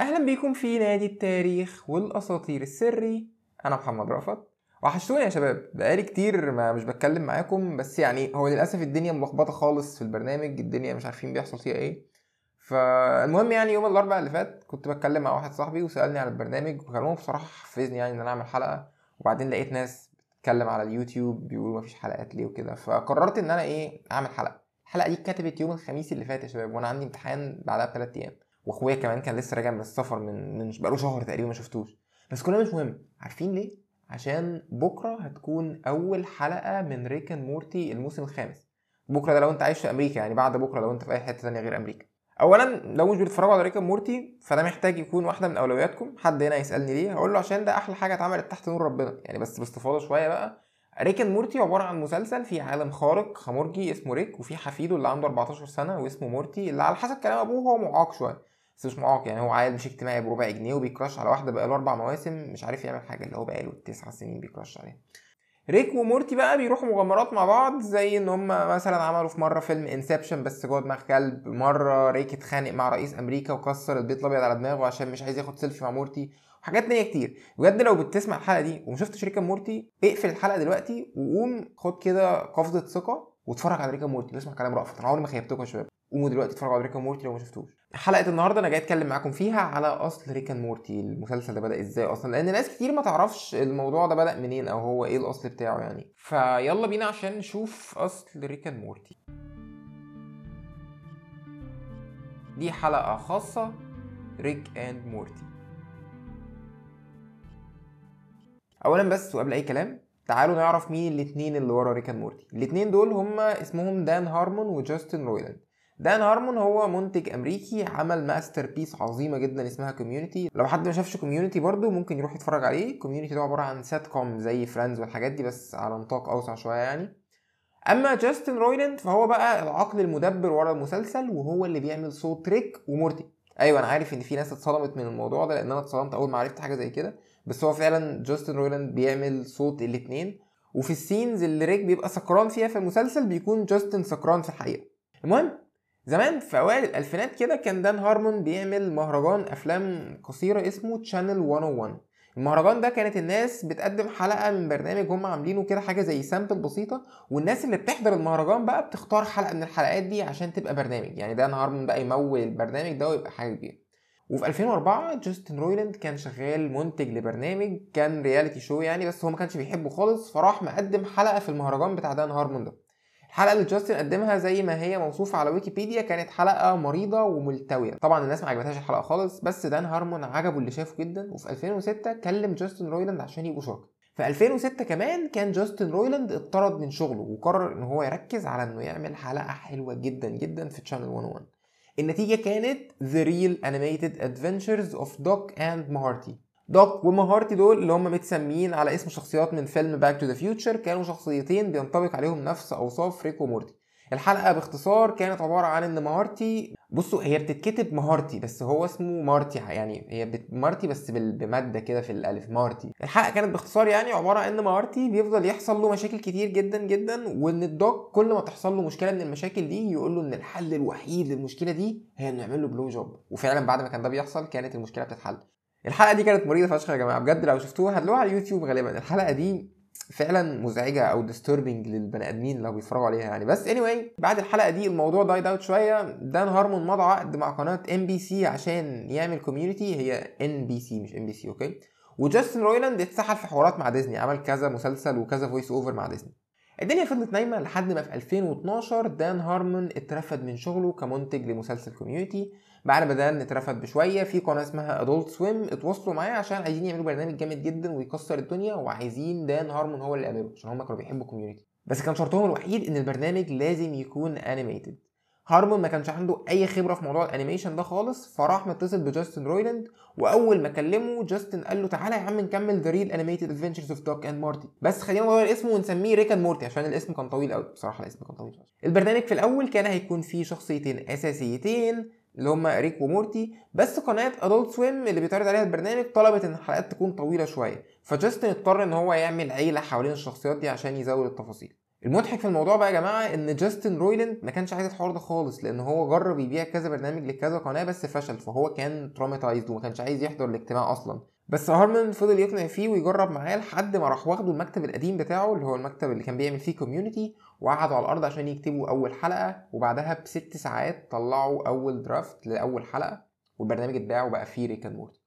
أهلا بيكم في نادي التاريخ والأساطير السري. أنا محمد رأفت. وحشتوني يا شباب. بقالي كتير ما مش بتكلم معاكم بس يعني هو للأسف الدنيا ملخبطة خالص في البرنامج. الدنيا مش عارفين بيحصل فيها إيه. فالمهم يعني يوم الأربعاء اللي فات كنت بتكلم مع واحد صاحبي وسألني على البرنامج وكلامه بصراحة حفزني يعني إن أنا أعمل حلقة. وبعدين لقيت ناس بتتكلم على اليوتيوب بيقولوا مفيش حلقات ليه وكده. فقررت إن أنا إيه أعمل حلقة. الحلقة دي اتكتبت يوم الخميس اللي فات يا شباب وأنا عندي امتحان بعدها بثلاث أيام. واخويا كمان كان لسه راجع من السفر من من بقاله شهر تقريبا ما شفتوش. بس كل ده مش مهم. عارفين ليه؟ عشان بكرة هتكون أول حلقة من Rick and Morty الموسم الخامس. بكرة ده لو أنت عايش في أمريكا يعني بعد بكرة لو أنت في أي حتة ثانية غير أمريكا. اولا لو مش بتتفرجوا على Rick and Morty فده محتاج يكون واحدة من أولوياتكم. حد هنا يسألني ليه؟ هقول له عشان ده أحلى حاجة اتعملت تحت نور ربنا. يعني بس باستفاضة شوية بقى. Rick and Morty عبارة عن مسلسل في عالم خارق خمرجي اسمه Rick وفي حفيده اللي عنده 14 سنة واسمه Morty اللي على حسب كلام أبوه هو معاق شوية. بس مش معاق يعني هو عيل مش اجتماعي بربع جنيه وبي crush على واحدة بقاله أربع مواسم مش عارف يعمل حاجة اللي هو بقاله تسع سنين بي crush عليها. Rick and Morty بقى بيروحوا مغامرات مع بعض زي إن هم مثلا عملوا في مرة فيلم Inception بس جوه دماغ كلب مرة Rick اتخانق مع رئيس أمريكا وكسر البيت الأبيض على دماغه عشان مش عايز ياخد سيلفي مع Morty وحاجات تانية كتير. بجد لو بتسمع الحلقة دي ومشفتش Rick and Morty اقفل الحلقة دلوقتي وقوم خد كده قفزة ثقة واتفرج على Rick and Morty. واسمع كلام رأفت أنا عمري ما خيبتكم يا شباب. قوموا دلوقتي اتفرجوا على Rick and Morty لو ما شفتوش حلقة النهارده أنا جاي أتكلم معاكم فيها على أصل Rick and Morty المسلسل ده بدأ إزاي أصلا؟ لأن ناس كتير ما تعرفش الموضوع ده بدأ منين أو هو إيه الأصل بتاعه يعني. فيلا بينا عشان نشوف أصل Rick and Morty دي حلقة خاصة Rick and Morty اولا بس وقبل أي كلام تعالوا نعرف مين الاتنين اللي ورا Rick and Morty الاتنين دول هما اسمهم Dan Harmon و Justin Roiland Dan Harmon هو منتج أمريكي عمل masterpiece عظيمة جدا اسمها Community لو حد ما شافش Community برضو ممكن يروح يتفرج عليه. Community ده عبارة عن سات كوم زي Friends والحاجات دي بس على نطاق أوسع شوية يعني. أما Justin Roiland فهو بقى العقل المدبر ورا المسلسل وهو اللي بيعمل صوت Rick و Morty. أيوه أنا عارف إن في ناس اتصدمت من الموضوع ده لأن أنا اتصدمت أول ما عرفت حاجة زي كده. بس هو فعلا Justin Roiland بيعمل صوت الاتنين. وفي ال scenes اللي Rick بيبقى سكران فيها في المسلسل بيكون Justin سكران في الحقيقة. المهم زمان في أوائل الألفينات كده كان Dan Harmon بيعمل مهرجان أفلام قصيرة اسمه Channel 101 المهرجان ده كانت الناس بتقدم حلقة من برنامج هم عاملينه كده حاجة زي sample بسيطة والناس اللي بتحضر المهرجان بقى بتختار حلقة من الحلقات دي عشان تبقى برنامج. يعني دان هارمون بقى يمول البرنامج ده ويبقى حاجة كبيرة. وفي 2004 جاستن رويلاند كان شغال منتج لبرنامج كان reality show يعني بس هو ما كانش بيحبه خالص فراح مقدم حلقة في المهرجان بتاع دان هارمون ده. الحلقة اللي جاستن قدمها زي ما هي موصوفة على ويكيبيديا كانت حلقة مريضة وملتوية. طبعا الناس ما عجبتهاش الحلقة خالص بس دان هارمون عجبه اللي شافه جدا وفي 2006 كلم جاستن رويلاند عشان يبقوا شركاء. في 2006 كمان كان جاستن رويلاند اتطرد من شغله وقرر إن هو يركز على إنه يعمل حلقة حلوة جدا جدا في Channel 101 النتيجة كانت The Real Animated Adventures of Doc and Mharti. دوك ومهارتي دول اللي هم متسميين على اسم شخصيات من فيلم Back to the Future كانوا شخصيتين بينطبق عليهم نفس أوصاف ريك ومورتي. الحلقة باختصار كانت عبارة عن إن مهارتي بصوا هي بتتكتب مهارتي بس هو اسمه مارتي يعني هي بت... مارتي بس بال... بمادة كده في الألف مارتي. الحلقة كانت باختصار يعني عبارة عن إن مهارتي بيفضل يحصل له مشاكل كتير جدا جدا وإن الدوك كل ما تحصل له مشكلة من المشاكل دي يقول له إن الحل الوحيد للمشكلة دي هي إنه يعمل له blow job وفعلا بعد ما كان ده بيحصل كانت المشكلة بتتحل. الحلقة دي كانت مريضة فشخ يا جماعة. بجد لو شفتوها هتلاقوها على اليوتيوب غالبا. الحلقة دي فعلا مزعجة أو disturbing للبني آدمين لو بيتفرجوا عليها يعني. بس anyway بعد الحلقة دي الموضوع died out شوية. دان هارمون مضى عقد مع قناة ام بي سي عشان يعمل Community هي ان بي سي مش ام بي سي okay وجاستن رويلاند اتسحل في حوارات مع ديزني عمل كذا مسلسل وكذا voice over مع ديزني الدنيا فضلت نايمة لحد ما في 2012 دان هارمون اترفد من شغله كمنتج لمسلسل Community بعد ما دان اترفد بشوية في قناة اسمها Adult Swim اتواصلوا معاه عشان عايزين يعملوا برنامج جامد جدا ويكسر الدنيا وعايزين دان هارمون هو اللي يعمله عشان هم كانوا بيحبوا Community بس كان شرطهم الوحيد إن البرنامج لازم يكون animated هارمون ما كانش عنده أي خبرة في موضوع ال animation ده خالص فراح متصل بجاستن رويلاند وأول ما كلمه جاستن قال له تعالى يا عم نكمل The Real Animated Adventures of Doc and Mharti بس خلينا نغير اسمه ونسميه Rick and Morty عشان الاسم كان طويل قوي بصراحة الاسم كان طويل البرنامج في الأول كان هيكون فيه شخصيتين أساسيتين اللي هما ريك ومورتي بس قناة Adult Swim اللي بيتعرض عليها البرنامج طلبت إن الحلقات تكون طويلة شوية فجاستن اضطر إن هو يعمل عيلة حوالين الشخصيات دي عشان يزود التفاصيل. المضحك في الموضوع بقى يا جماعة إن جاستن رويلاند ما كانش عايز الحوار ده خالص لأن هو جرب يبيع كذا برنامج لكذا قناة بس فشل فهو كان traumatized وما كانش عايز يحضر الاجتماع أصلا. بس هارمان فضل يقنع فيه ويجرب معاه لحد ما راح واخده المكتب القديم بتاعه اللي هو المكتب اللي كان بيعمل فيه Community وقعدوا على الأرض عشان يكتبوا أول حلقة وبعدها بست ساعات طلعوا أول draft لأول حلقة والبرنامج اتباع وبقى فيه Rick and Morty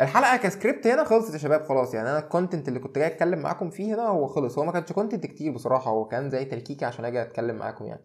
الحلقة كسكريبت هنا خلصت يا شباب خلاص. يعني أنا ال content اللي كنت جاي أتكلم معاكم فيه هنا هو خلص. هو ما كانش content كتير بصراحة هو كان زي تلكيكه عشان أجي أتكلم معاكم يعني.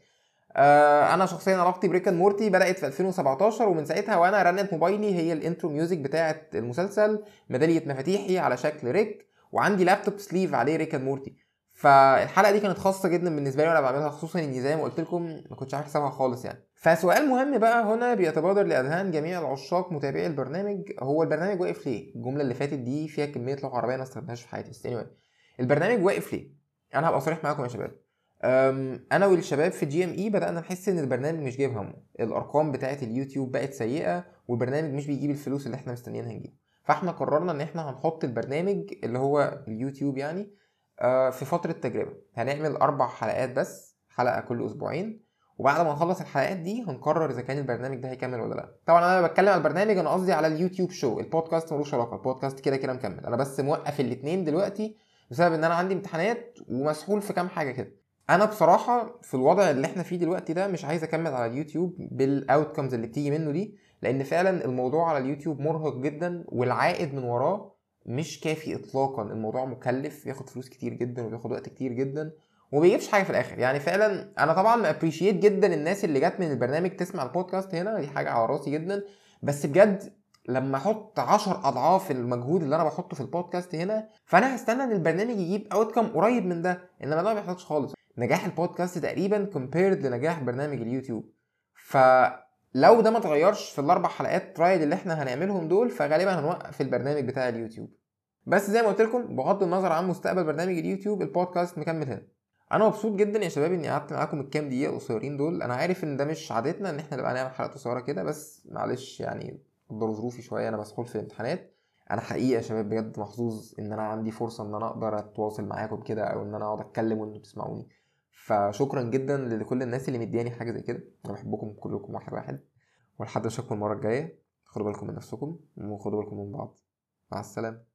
آه أنا شخصيا علاقتي ب Rick and Morty بدأت في 2017 ومن ساعتها وأنا رنت موبايلي هي ال intro music بتاعه المسلسل ميدالية مفاتيحي على شكل ريك وعندي لابتوب sleeve عليه Rick and Morty فالحلقة دي كانت خاصة جدا بالنسبة لي وأنا بعملها خصوصا إني زي ما قلت لكم ما كنتش عارف حسابها خالص يعني. فسؤال مهم بقى هنا بيتبادر لأذهان جميع العشاق متابعي البرنامج. هو البرنامج واقف ليه؟ الجملة اللي فاتت دي فيها كمية لغة عربية ما استخدمتهاش في حياتي. بس anyway البرنامج واقف ليه؟ أنا هبقى صريح معاكم يا شباب. أنا والشباب في GMI بدأنا نحس إن البرنامج مش جايب همه. الأرقام بتاعه اليوتيوب بقت سيئة والبرنامج مش بيجيب الفلوس اللي إحنا مستنيينها نجيب. فإحنا قررنا إن إحنا هنحط البرنامج اللي هو اليوتيوب يعني في فترة تجربه هنعمل أربع حلقات بس حلقة كل أسبوعين وبعد ما نخلص الحلقات دي هنقرر إذا كان البرنامج ده هيكمل ولا لأ. طبعا أنا بتكلم على البرنامج أنا قصدي على اليوتيوب show البودكاست ملوش علاقة البودكاست كده كده مكمل. أنا بس موقف الاثنين دلوقتي بسبب إن أنا عندي امتحانات ومسحول في كام حاجة كده. أنا بصراحة في الوضع اللي إحنا فيه دلوقتي ده مش عايز أكمل على اليوتيوب بال outcomes اللي بتيجي منه دي لأن فعلا الموضوع على اليوتيوب مرهق جدا والعائد من وراه مش كافي اطلاقا الموضوع مكلف بياخد فلوس كتير جدا وبياخد وقت كتير جدا وما بيجيبش حاجة في الآخر. يعني فعلا أنا طبعا ما appreciate جدا الناس اللي جت من البرنامج تسمع البودكاست هنا دي حاجة على راسي جدا. بس بجد لما أحط 10 أضعاف المجهود اللي أنا بحطه في البودكاست هنا فأنا هستنى إن البرنامج يجيب outcome قريب من ده إنما ده ما بيحصلش خالص. نجاح البودكاست تقريبا compared لنجاح برنامج اليوتيوب. فلو ده ما اتغيرش في الأربع حلقات trial اللي إحنا هنعملهم دول فغالبا هنوقف البرنامج بتاع اليوتيوب. بس زي ما قلت لكم بغض النظر عن مستقبل برنامج اليوتيوب البودكاست مكمل هنا. أنا مبسوط جدا يا شباب إني قعدت معاكم الكام دقيقة قصيرين دول. أنا عارف إن ده مش عادتنا إن إحنا نبقى نعمل حلقة قصيرة كده بس معلش يعني قدروا ظروفي شوية أنا مسحول في الامتحانات. أنا حقيقه يا شباب بجد محظوظ إن أنا عندي فرصة إن أنا أقدر أتواصل معاكم كده أو إن أنا أقعد أتكلم وأنتوا تسمعوني فشكرا جدا لكل الناس اللي مدياني حاجة زي كده. أنا بحبكم كلكم واحد واحد ولحد اشوفكم المرة الجاية. خدوا بالكم من نفسكم وخدوا بالكم من بعض. مع السلامة.